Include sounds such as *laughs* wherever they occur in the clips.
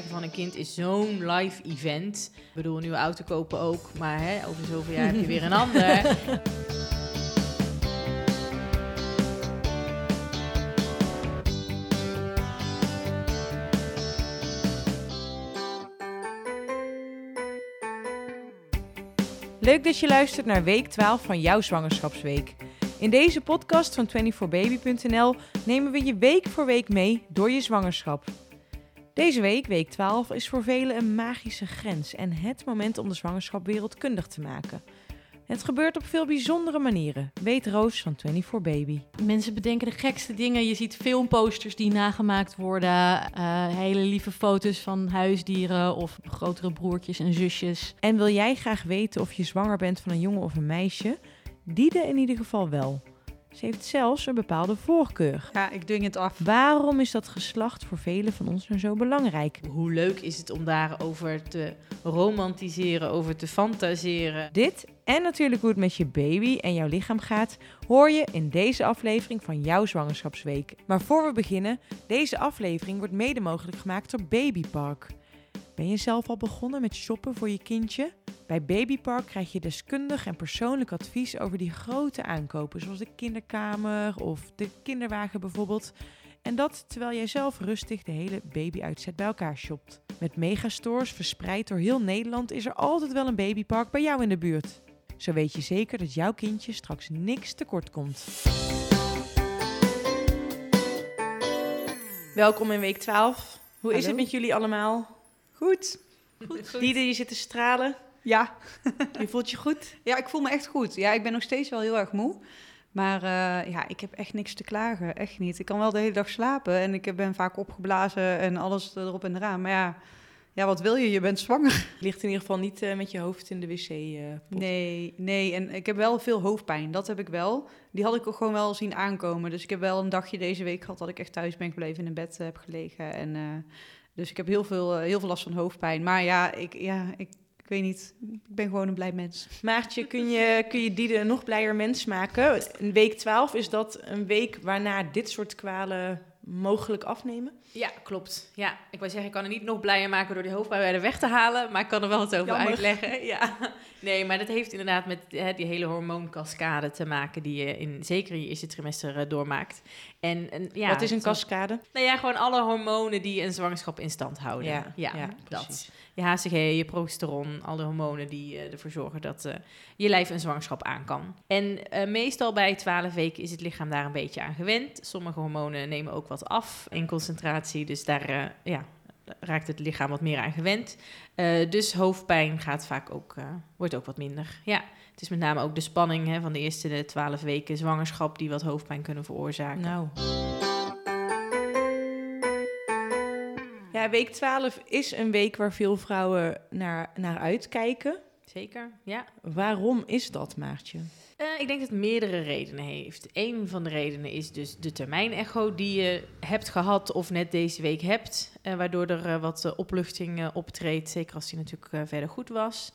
krijgen van een kind is zo'n live event. Ik bedoel, een nieuwe auto kopen ook, maar hè, over zoveel jaar heb je weer een *laughs* ander. Leuk dat je luistert naar week 12 van jouw zwangerschapsweek. In deze podcast van 24baby.nl nemen we je week voor week mee door je zwangerschap. Deze week, week 12, is voor velen een magische grens en het moment om de zwangerschap wereldkundig te maken. Het gebeurt op veel bijzondere manieren, weet Roos van 24baby. Mensen bedenken de gekste dingen. Je ziet filmposters die nagemaakt worden. eh, hele lieve foto's van huisdieren of grotere broertjes en zusjes. En wil jij graag weten of je zwanger bent van een jongen of een meisje? Diede in ieder geval wel. Ze heeft zelfs een bepaalde voorkeur. Ja, ik dwing het af. Waarom is dat geslacht voor velen van ons nou zo belangrijk? Hoe leuk is het om daarover te romantiseren, over te fantaseren. Dit en natuurlijk hoe het met je baby en jouw lichaam gaat, hoor je in deze aflevering van jouw zwangerschapsweek. Maar voor we beginnen, deze aflevering wordt mede mogelijk gemaakt door Babypark. Ben je zelf al begonnen met shoppen voor je kindje? Bij Babypark krijg je deskundig en persoonlijk advies over die grote aankopen, zoals de kinderkamer of de kinderwagen bijvoorbeeld. En dat terwijl jij zelf rustig de hele babyuitzet bij elkaar shopt. Met megastores verspreid door heel Nederland is er altijd wel een babypark bij jou in de buurt. Zo weet je zeker dat jouw kindje straks niks tekort komt. Welkom in week 12. Hoe is het met jullie allemaal? Goed. Diede, je zit te stralen. Ja. *laughs* Je voelt je goed? ja, ik voel me echt goed. Ja, ik ben nog steeds wel heel erg moe. Maar eh, ja, ik heb echt niks te klagen. Echt niet. Ik kan wel de hele dag slapen en ik ben vaak opgeblazen en alles erop en eraan. Maar ja, ja wat wil je? Je bent zwanger. Ligt in ieder geval niet eh, met je hoofd in de wc. eh. Nee, nee. En ik heb wel veel hoofdpijn. Dat heb ik wel. Die had ik ook gewoon wel zien aankomen. Dus ik heb wel een dagje deze week gehad dat ik echt thuis ben gebleven en in bed heb gelegen. En, eh, dus ik heb heel veel, eh, heel veel last van hoofdpijn. Maar ja, ik, ja ik, ik weet niet. Ik ben gewoon een blij mens. Maartje, kun je, kun je Diede een nog blijer mens maken? Een week 12, is dat een week waarna dit soort kwalen mogelijk afnemen? Ja, klopt. Ja, ik wou zeggen, ik kan er niet nog blijer maken door die hoofdpijn bij de weg te halen, maar ik kan er wel wat over Jammer. uitleggen. Ja. Nee, maar dat heeft inderdaad met hè, die hele hormooncascade te maken die je in, zeker in je eerste trimester eh, doormaakt. En, en, ja, Wat is een cascade? Nou ja, gewoon alle hormonen die een zwangerschap in stand houden. Ja, ja, dat. Je HCG, je progesteron, alle hormonen die eh, ervoor zorgen dat eh, je lijf een zwangerschap aan kan. En meestal bij 12 weken is het lichaam daar een beetje aan gewend. Sommige hormonen nemen ook wat af in concentratie, dus daar ja, raakt het lichaam wat meer aan gewend. Eh, dus hoofdpijn gaat vaak ook, eh, wordt ook wat minder. Ja, het is met name ook de spanning hè, van de eerste 12 weken zwangerschap die wat hoofdpijn kunnen veroorzaken. Nou. Ja, week 12 is een week waar veel vrouwen naar, naar uitkijken. Zeker, ja. Waarom is dat, Maartje? Eh, ik denk dat het meerdere redenen heeft. Een van de redenen is dus de termijnecho die je hebt gehad of net deze week hebt. eh, waardoor er eh, wat opluchting optreedt, zeker als die natuurlijk verder goed was.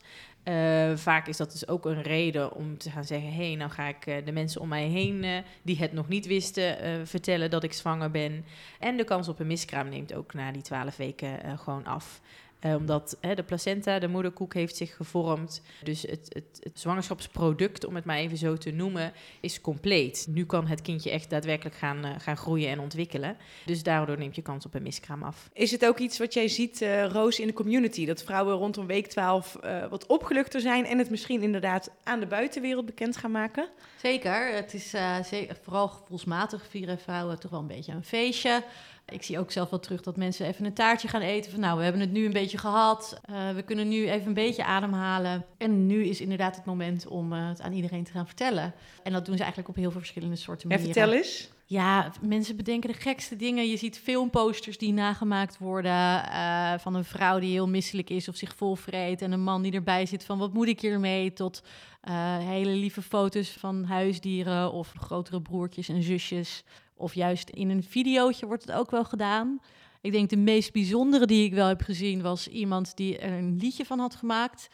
Vaak is dat dus ook een reden om te gaan zeggen... hé, hey, nou ga ik de mensen om mij heen die het nog niet wisten... vertellen dat ik zwanger ben. En de kans op een miskraam neemt ook na die twaalf weken gewoon af. Eh, omdat hè, de placenta, de moederkoek, heeft zich gevormd. Dus het, het, het zwangerschapsproduct, om het maar even zo te noemen, is compleet. Nu kan het kindje echt daadwerkelijk gaan, eh, gaan groeien en ontwikkelen. Dus daardoor neemt je kans op een miskraam af. Is het ook iets wat jij ziet, eh, Roos, in de community? Dat vrouwen rondom week 12 eh, wat opgeluchter zijn en het misschien inderdaad aan de buitenwereld bekend gaan maken? Zeker. Het is eh, ze- vooral gevoelsmatig vieren vrouwen toch wel een beetje een feestje. Ik zie ook zelf wel terug dat mensen even een taartje gaan eten. Van nou, we hebben het nu een beetje gehad. Eh, we kunnen nu even een beetje ademhalen. En nu is inderdaad het moment om eh, het aan iedereen te gaan vertellen. En dat doen ze eigenlijk op heel veel verschillende soorten Ja, manieren. vertel eens. Ja, mensen bedenken de gekste dingen. Je ziet filmposters die nagemaakt worden eh, van een vrouw die heel misselijk is of zich volvreet. En een man die erbij zit van wat moet ik hiermee? Tot eh, hele lieve foto's van huisdieren of grotere broertjes en zusjes. Of juist in een videootje wordt het ook wel gedaan. Ik denk de meest bijzondere die ik wel heb gezien was iemand die er een liedje van had gemaakt.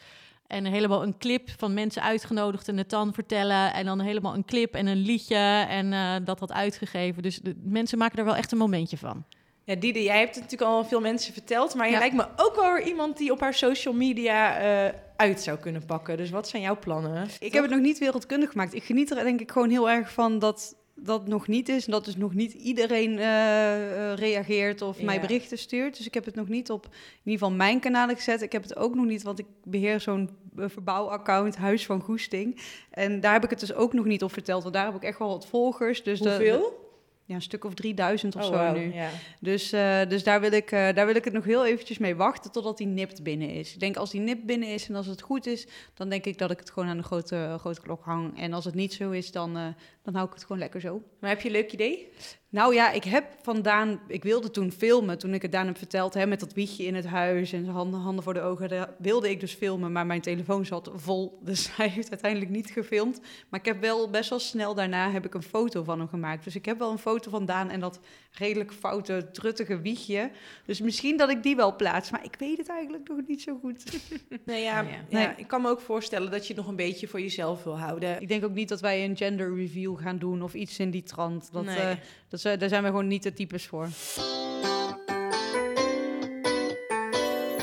En helemaal een clip van mensen uitgenodigd en het dan vertellen. En dan helemaal een clip en een liedje en eh, dat had uitgegeven. Dus de, mensen maken er wel echt een momentje van. Ja, Diede, jij hebt het natuurlijk al veel mensen verteld, maar je Ja. lijkt me ook wel weer iemand die op haar social media eh, uit zou kunnen pakken. Dus wat zijn jouw plannen? Ik heb het nog niet wereldkundig gemaakt. Ik geniet er denk ik gewoon heel erg van dat dat nog niet is. En dat dus nog niet iedereen eh, eh, reageert of Ja. mij berichten stuurt. Dus ik heb het nog niet op in ieder geval mijn kanalen gezet. Ik heb het ook nog niet, want ik beheer zo'n eh, verbouwaccount Huis van Goesting. En daar heb ik het dus ook nog niet op verteld. Want daar heb ik echt wel wat volgers. Dus Hoeveel? de- ja, een stuk of 3000 of Oh, zo nu. Ja. Dus, eh, dus daar, wil ik, eh, daar wil ik het nog heel eventjes mee wachten totdat die nipt binnen is. Ik denk als die nip binnen is en als het goed is, dan denk ik dat ik het gewoon aan de grote, grote klok hang. En als het niet zo is, dan, eh, dan hou ik het gewoon lekker zo. Maar heb je een leuk idee? Nou ja, ik heb vandaan, ik wilde toen filmen, toen ik het Daan heb verteld, hè, met dat wiegje in het huis en zijn handen, handen voor de ogen, daar wilde ik dus filmen, maar mijn telefoon zat vol, *laughs* dus hij heeft uiteindelijk niet gefilmd. Maar ik heb wel best wel snel daarna heb ik een foto van hem gemaakt. Dus ik heb wel een foto van Daan en dat redelijk foute, truttige wiegje. Dus misschien dat ik die wel plaats, maar ik weet het eigenlijk nog niet zo goed. *laughs* Nee, ja, Ja. ja, Nee. ik kan me ook voorstellen dat je het nog een beetje voor jezelf wil houden. Ik denk ook niet dat wij een gender review gaan doen of iets in die trant. Dat, Nee. eh, dat, zijn- daar zijn we gewoon niet de types voor.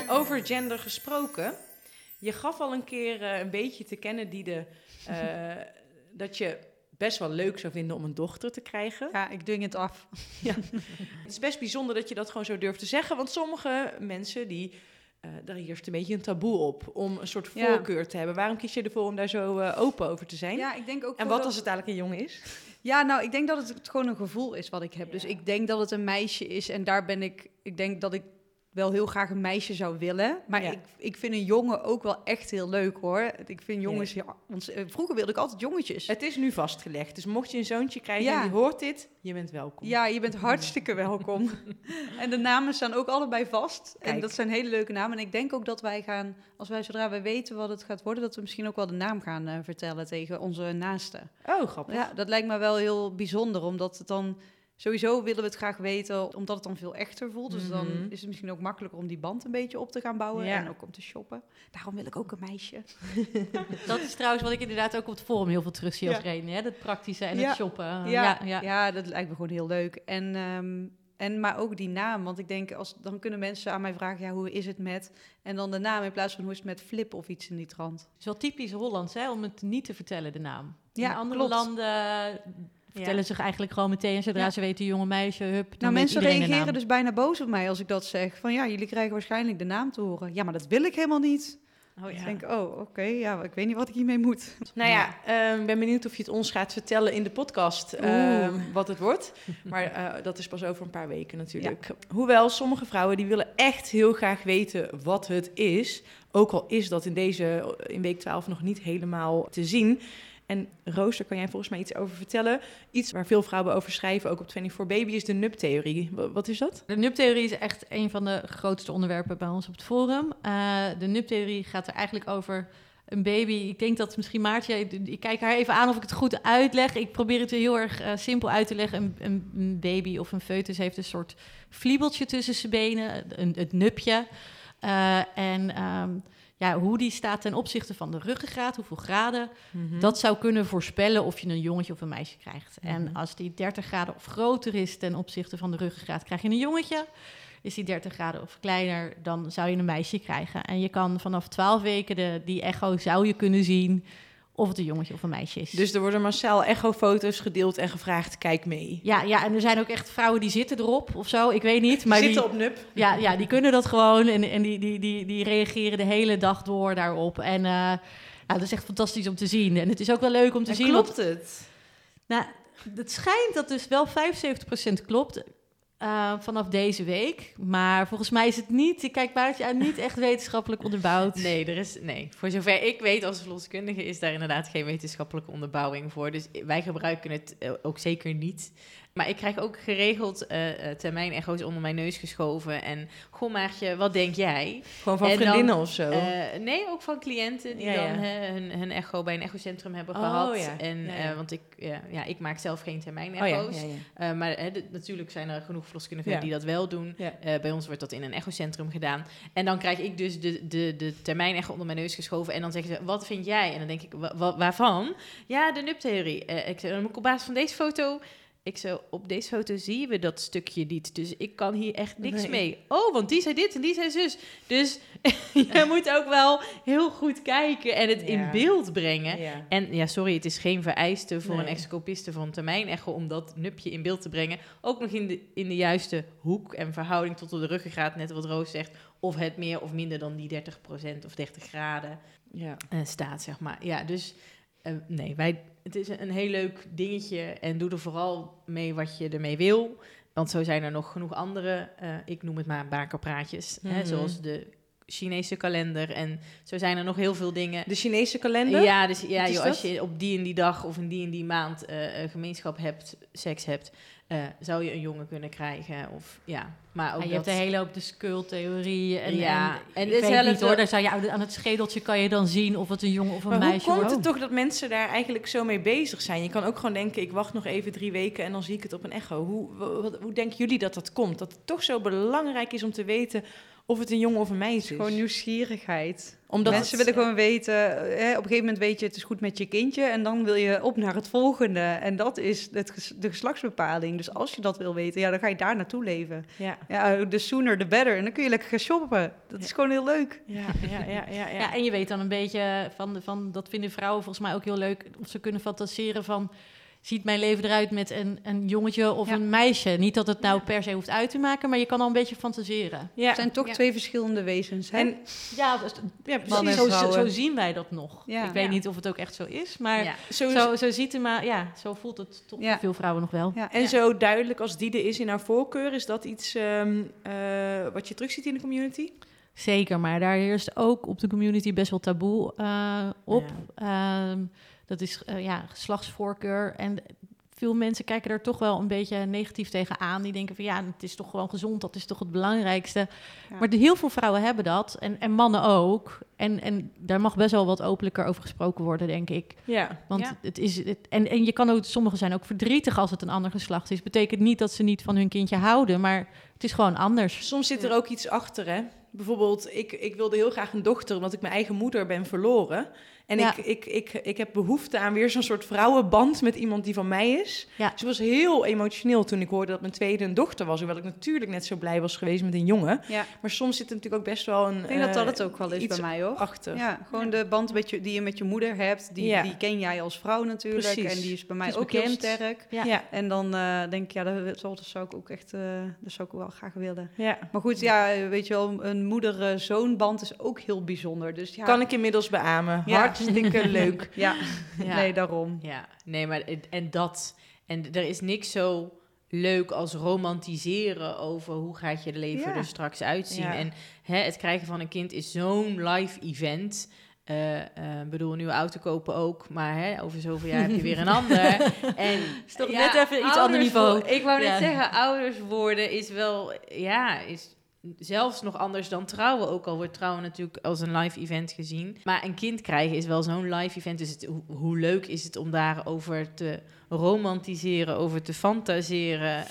Over gender gesproken. Je gaf al een keer eh, een beetje te kennen, Diede, eh, *laughs* dat je best wel leuk zou vinden om een dochter te krijgen. Ja, ik dwing het af. *laughs* Het is best bijzonder dat je dat gewoon zo durft te zeggen, want sommige mensen die... eh daar heerst een beetje een taboe op om een soort Ja. voorkeur te hebben. Waarom kies je ervoor om daar zo eh, open over te zijn? Ja, ik denk ook en wat dat- als het eigenlijk een jongen is? Ja, nou, ik denk dat het gewoon een gevoel is wat ik heb. Dus ik denk dat het een meisje is en daar ben ik... Ik denk dat ik wel heel graag een meisje zou willen. Maar Ja. ik, ik vind een jongen ook wel echt heel leuk, hoor. Ik vind jongens... Ja, eh, vroeger wilde ik altijd jongetjes. Het is nu vastgelegd, dus mocht je een zoontje krijgen Ja. en die hoort dit, je bent welkom. Ja, je bent hartstikke welkom. *laughs* en de namen staan ook allebei vast. En Kijk. dat zijn hele leuke namen. En ik denk ook dat wij gaan, als wij zodra wij weten wat het gaat worden, dat we misschien ook wel de naam gaan eh, vertellen tegen onze naasten. Oh, grappig. Ja, dat lijkt me wel heel bijzonder, omdat het dan sowieso willen we het graag weten, omdat het dan veel echter voelt. Dus dan Mhm. is het misschien ook makkelijker om die band een beetje op te gaan bouwen Ja. en ook om te shoppen. Daarom wil ik ook een meisje. *laughs* Dat is trouwens wat ik inderdaad ook op het forum heel veel terug zie als Ja. reden. Hè? Dat praktische en Ja. het shoppen. Ja, ja, ja. ja. dat lijkt me gewoon heel leuk. En, ehm, en maar ook die naam, want ik denk, als, dan kunnen mensen aan mij vragen, ja, hoe is het met? En dan de naam in plaats van hoe is het met flip of iets in die trant. Het is wel typisch Hollands hè, om het niet te vertellen, de naam. Ja, in andere klopt. landen vertellen zich eigenlijk gewoon meteen, zodra Ja. ze weten, jonge meisje, hup. Nou, mensen reageren dus bijna boos op mij als ik dat zeg. Van ja, jullie krijgen waarschijnlijk de naam te horen. Ja, maar dat wil ik helemaal niet. Oh, Ik denk, oh, oké, ja, ik weet niet wat ik hiermee moet. Nou ja, eh, ik ben benieuwd of je het ons gaat vertellen in de podcast eh, wat het wordt. *laughs* Maar eh, dat is pas over een paar weken natuurlijk. Hoewel sommige vrouwen die willen echt heel graag weten wat het is. Ook al is dat in deze in week 12 nog niet helemaal te zien. En Roos, daar kan jij volgens mij iets over vertellen. Iets waar veel vrouwen over schrijven, ook op 24 Baby, is de NUP-theorie. Wa- Wat is dat? De NUP-theorie is echt een van de grootste onderwerpen bij ons op het forum. Eh, de NUP-theorie gaat er eigenlijk over een baby. Ik denk dat misschien Maartje, ik kijk haar even aan of ik het goed uitleg. Ik probeer het heel erg eh, simpel uit te leggen. Een, een, een baby of een foetus heeft een soort vliebeltje tussen zijn benen, een, het nupje. Eh, en ehm, ja, hoe die staat ten opzichte van de ruggengraat, hoeveel graden, dat zou kunnen voorspellen of je een jongetje of een meisje krijgt. En Mhm. als die 30 graden of groter is ten opzichte van de ruggengraat, krijg je een jongetje. Is die 30 graden of kleiner, dan zou je een meisje krijgen. En je kan vanaf 12 weken de, die echo zou je kunnen zien of het een jongetje of een meisje is. Dus er worden massaal echofoto's gedeeld en gevraagd, kijk mee. ja, ja, en er zijn ook echt vrouwen die zitten erop of zo, ik weet niet. Maar Zitten die, op NUP. ja, ja, die kunnen dat gewoon en, en die, die, die, die reageren de hele dag door daarop. En eh, nou, dat is echt fantastisch om te zien. En het is ook wel leuk om te En zien. wat- klopt het? Nou, het schijnt dat dus wel 75% klopt eh, vanaf deze week. Maar volgens mij is het niet, ik kijk buiten niet echt wetenschappelijk onderbouwd. *laughs* Nee, er is, nee, voor zover ik weet als verloskundige is daar inderdaad geen wetenschappelijke onderbouwing voor. Dus wij gebruiken het eh, ook zeker niet. Maar ik krijg ook geregeld eh eh, termijn-echo's onder mijn neus geschoven. En, goh Maartje, wat denk jij? Gewoon van En dan, vriendinnen of zo? Eh, nee, ook van cliënten die Ja, dan hun, hun echo bij een echocentrum hebben Oh, gehad. ja. En, want ik, ja, ik maak zelf geen oh ja, ja. Eh, maar natuurlijk zijn er genoeg verloskundigen die dat wel doen. Ja. Bij ons wordt dat in een echocentrum gedaan. En dan krijg ik dus de, de, de termijn echo onder mijn neus geschoven. En dan zeggen ze, wat vind jij? En dan denk ik, "Wa- wa- waarvan? Ja, de NUP-theorie. Ik zeg, dan moet ik op basis van deze foto Ik zo, op deze foto zien we dat stukje niet. Dus ik kan hier echt niks Nee. mee. Oh, want die zei dit en die zei zus. Dus *laughs* je moet ook wel heel goed kijken en het in beeld brengen. Ja. En ja, sorry, het is geen vereiste voor Nee. een excopiste voor een termijnecho om dat nupje in beeld te brengen. Ook nog in de, in de juiste hoek en verhouding tot op de ruggengraat, net wat Roos zegt. Of het meer of minder dan die 30% of 30 graden Ja. eh, staat, zeg maar. Ja, dus eh, nee, wij, het is een heel leuk dingetje en doe er vooral mee wat je ermee wil. Want zo zijn er nog genoeg andere, eh, ik noem het maar bakerpraatjes, hè, Mhm. zoals de Chinese kalender. En zo zijn er nog heel veel dingen. De Chinese kalender? Ja, dus ja, is joh, als je op die en die dag of in die en die maand eh, gemeenschap hebt, seks hebt, eh, zou je een jongen kunnen krijgen. Of ja, maar ook Ja, je dat... hebt een hele hoop de skulltheorie. En, Ja, en, en ik weet niet hoor, daar zou je, aan het schedeltje kan je dan zien of het een jongen of een Maar hoe meisje komt het toch dat mensen daar eigenlijk zo mee bezig zijn? Je kan ook gewoon denken, ik wacht nog even drie weken en dan zie ik het op een echo. Hoe, wat- hoe denken jullie dat dat komt? Dat het toch zo belangrijk is om te weten of het een jongen of een meisje is? Gewoon nieuwsgierigheid. Omdat Mensen willen gewoon weten, eh, op een gegeven moment weet je het is goed met je kindje en dan wil je op naar het volgende. En dat is het, ges- de geslachtsbepaling. Dus als je dat wil weten, ja, dan ga je daar naartoe leven. Ja. Ja, de sooner the better. En dan kun je lekker gaan shoppen. Dat is gewoon heel leuk. Ja, ja, ja, ja, ja. Ja, en je weet dan een beetje van, de- van, dat vinden vrouwen volgens mij ook heel leuk, of ze kunnen fantaseren van, ziet mijn leven eruit met een, een jongetje of Ja. een meisje? Niet dat het nou per se hoeft uit te maken, maar je kan al een beetje fantaseren. Ja. Het zijn toch Ja. twee verschillende wezens. Hè? En Ja, dus, ja, precies, zo, zo, zien wij dat nog. Ja. Ik weet Ja. niet of het ook echt zo is, maar ja. zo, zo, zo ziet het maar, ja, zo voelt het toch voor veel vrouwen nog wel. ja. en zo duidelijk als die er is in haar voorkeur, is dat iets ehm, eh, wat je terugziet in de community? Zeker, maar daar heerst ook op de community best wel taboe eh, op. Ehm, dat is eh, ja, geslachtsvoorkeur. En veel mensen kijken er toch wel een beetje negatief tegen aan. Die denken van ja, het is toch gewoon gezond, dat is toch het belangrijkste. Ja. Maar de, heel veel vrouwen hebben dat en, en mannen ook. En, en daar mag best wel wat openlijker over gesproken worden, denk ik. Ja. Want Ja. het is. Het, en, en je kan ook, sommigen zijn ook verdrietig als het een ander geslacht is. Betekent niet dat ze niet van hun kindje houden, maar het is gewoon anders. Soms zit er ook iets achter, hè? Bijvoorbeeld, ik, ik wilde heel graag een dochter, omdat ik mijn eigen moeder ben verloren. En Ja. ik, ik, ik, ik heb behoefte aan weer zo'n soort vrouwenband met iemand die van mij is. Ja. Dus ik was heel emotioneel toen ik hoorde dat mijn tweede een dochter was. Hoewel ik natuurlijk net zo blij was geweest met een jongen. Ja. Maar soms zit er natuurlijk ook best wel een... Ik denk dat dat eh, het ook wel is bij mij hoor. achter. Ja, gewoon de band met je, die je met je moeder hebt, die, die ken jij als vrouw natuurlijk. Precies. En die is bij mij is ook heel sterk. Ja. Ja, En dan eh, denk ik, ja, dat, dat zou ik ook echt, eh, dat zou ik wel graag willen. ja. Maar goed, ja, weet je wel, een moeder-zoonband is ook heel bijzonder. Dus ja, Kan ik inmiddels beamen. Ja. Hartstikke *laughs* leuk. Ja, *laughs* Ja. nee, daarom. Ja, nee, maar en dat. En er is niks zo leuk als romantiseren over hoe gaat je leven Ja. er straks uitzien. Ja. En hè, het krijgen van een kind is zo'n live event. Eh, eh, Ik bedoel, een nieuwe auto kopen ook, maar hè, over zoveel jaar heb je weer een *laughs* ander. En Is toch net even iets ander niveau. Ik wou net zeggen, ouders worden is wel, ja, is zelfs nog anders dan trouwen. Ook al wordt trouwen natuurlijk als een live event gezien. Maar een kind krijgen is wel zo'n live event. Dus het, hoe, hoe leuk is het om daarover te romantiseren, over te fantaseren.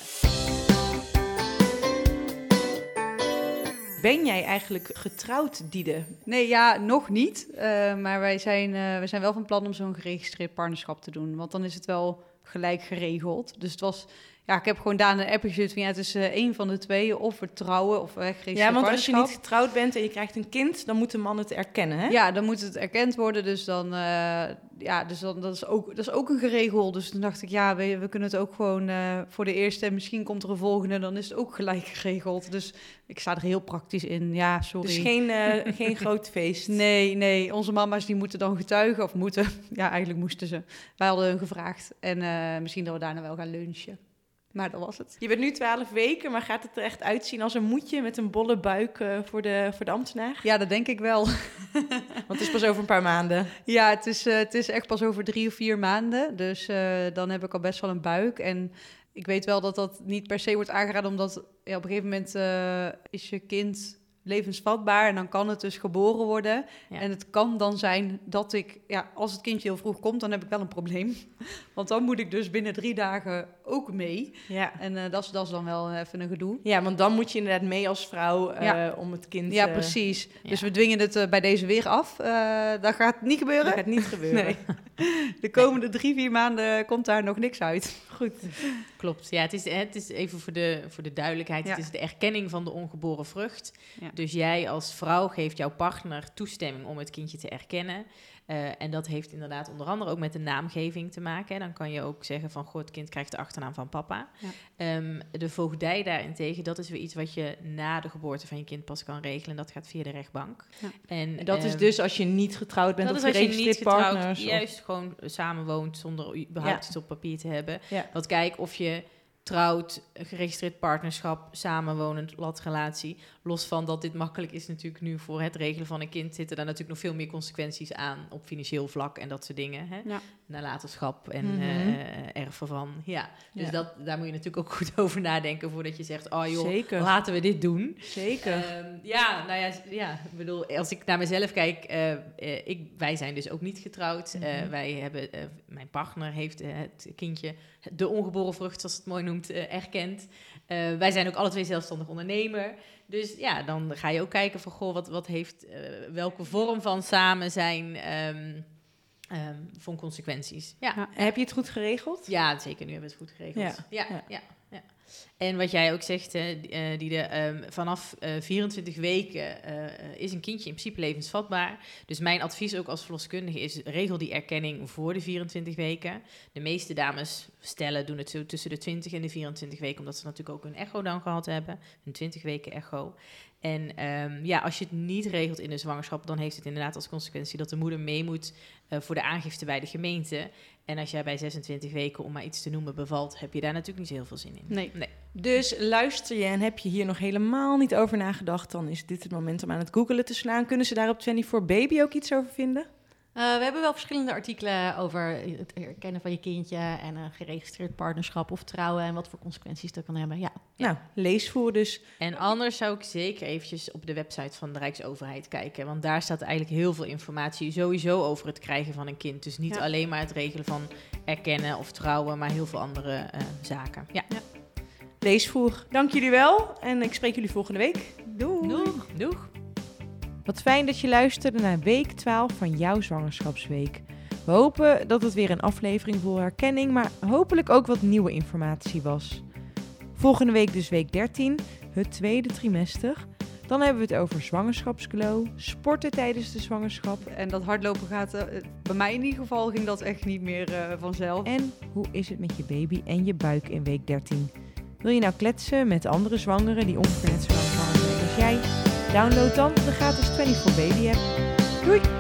Ben jij eigenlijk getrouwd, Diede? Nee, ja, nog niet. Eh, maar wij zijn, eh, we zijn wel van plan om zo'n geregistreerd partnerschap te doen. Want dan is het wel gelijk geregeld. Dus het was... Ja, ik heb gewoon Daan een app gezet van ja, het is eh één van de twee. Of we trouwen of we geregistreerd Ja, want als je niet getrouwd bent en je krijgt een kind, dan moet de man het erkennen, hè? Ja, dan moet het erkend worden. Dus dan, eh, ja, dus dan dat is ook, dat is ook een geregel. Dus toen dacht ik, ja, we, we kunnen het ook gewoon eh, voor de eerste en misschien komt er een volgende, dan is het ook gelijk geregeld. Dus ik sta er heel praktisch in. Ja, sorry. Dus geen, geen *laughs* groot feest. Nee, nee, onze mama's die moeten dan getuigen of moeten. *laughs* Ja, eigenlijk moesten ze. Wij hadden hun gevraagd en misschien dat we daarna wel gaan lunchen. Maar dat was het. Je bent nu 12 weken, maar gaat het er echt uitzien als een moedje met een bolle buik eh, voor, de, voor de ambtenaar? Ja, dat denk ik wel. *laughs* Want het is pas over een paar maanden. Ja, het is, eh, het is echt pas over drie of vier maanden. Dus eh, dan heb ik al best wel een buik. En ik weet wel dat dat niet per se wordt aangeraden, omdat ja, op een gegeven moment is je kind levensvatbaar en dan kan het dus geboren worden. Ja. En het kan dan zijn dat ik, ja, als het kindje heel vroeg komt, dan heb ik wel een probleem. *laughs* Want dan moet ik dus binnen drie dagen ook mee. Ja. En eh, dat, is, dat is dan wel even een gedoe. ja, want dan moet je inderdaad mee als vrouw eh, Ja. om het kind... Ja, eh, precies. Ja. Dus we dwingen het bij deze weer af. Dat gaat niet gebeuren. Dat gaat niet gebeuren. *laughs* Nee. *laughs* De komende drie, vier maanden komt daar nog niks uit. *laughs* Goed. Klopt. Ja, het is, het is even voor de, voor de duidelijkheid. Ja. Het is de erkenning van de ongeboren vrucht. Ja. Dus jij als vrouw geeft jouw partner toestemming om het kindje te erkennen. Eh, en dat heeft inderdaad onder andere ook met de naamgeving te maken. Hè. Dan kan je ook zeggen van, goh, het kind krijgt de achternaam van papa. Ja. Ehm, de voogdij daarentegen, dat is weer iets wat je na de geboorte van je kind pas kan regelen. Dat gaat via de rechtbank. Ja. En, En dat is ehm, dus als je niet getrouwd bent dat of is als je niet getrouwd, partners. of- juist gewoon samenwoont zonder überhaupt Ja. iets op papier te hebben. Want kijk of je trouwt, geregistreerd partnerschap, samenwonend, latrelatie. Los van dat dit makkelijk is natuurlijk nu voor het regelen van een kind, zitten daar natuurlijk nog veel meer consequenties aan op financieel vlak en dat soort dingen. Hè? Ja. Nalatenschap en eh, erven van. Ja, dus Ja. Dat, daar moet je natuurlijk ook goed *laughs* over nadenken voordat je zegt, oh joh, Zeker. laten we dit doen. Zeker. Ehm, ja, nou ja, ja, ik bedoel, als ik naar mezelf kijk, eh, eh, ik, wij zijn dus ook niet getrouwd. Mhm. wij hebben, mijn partner heeft het kindje, de ongeboren vrucht, zoals het mooi noemt, eh, erkend. Eh, wij zijn ook alle twee zelfstandig ondernemer. Dus ja, dan ga je ook kijken van, goh, wat, wat heeft, eh, welke vorm van samen zijn ehm, ehm, voor consequenties. Ja. Heb je het goed geregeld? Ja, zeker. Nu hebben we het goed geregeld. Ja, Ja, ja. ja, ja. En wat jij ook zegt, hè, die, eh, Diede, ehm, vanaf eh 24 weken eh, is een kindje in principe levensvatbaar. Dus mijn advies ook als verloskundige is, regel die erkenning voor de 24 weken. De meeste dames stellen, doen het zo tussen de 20 en de 24 weken, omdat ze natuurlijk ook een echo dan gehad hebben. Een 20 weken echo. En ehm, ja, als je het niet regelt in de zwangerschap, dan heeft het inderdaad als consequentie dat de moeder mee moet voor de aangifte bij de gemeente. En als jij bij 26 weken, om maar iets te noemen, bevalt, heb je daar natuurlijk niet zo heel veel zin in. Nee. nee. Dus luister je en heb je hier nog helemaal niet over nagedacht, dan is dit het moment om aan het googelen te slaan. Kunnen ze daar op 24 Baby ook iets over vinden? Eh, we hebben wel verschillende artikelen over het herkennen van je kindje en een geregistreerd partnerschap of trouwen en wat voor consequenties dat kan hebben. Ja, Ja. Nou, leesvoer dus. En anders zou ik zeker eventjes op de website van de Rijksoverheid kijken. Want daar staat eigenlijk heel veel informatie sowieso over het krijgen van een kind. Dus niet Ja. alleen maar het regelen van erkennen of trouwen, maar heel veel andere eh, zaken. Ja. Leesvoer. Dank jullie wel en ik spreek jullie volgende week. Doei. Doeg. Doeg. Wat fijn dat je luisterde naar week 12 van jouw zwangerschapsweek. We hopen dat het weer een aflevering vol herkenning, maar hopelijk ook wat nieuwe informatie was. Volgende week dus week 13, het tweede trimester. Dan hebben we het over zwangerschapsglow, sporten tijdens de zwangerschap En dat hardlopen gaat, eh, bij mij in ieder geval ging dat echt niet meer eh, vanzelf. en hoe is het met je baby en je buik in week 13. Wil je nou kletsen met andere zwangeren die ongeveer net zo lang zwanger zijn als jij? Download dan de gratis 24 Baby app. Doei!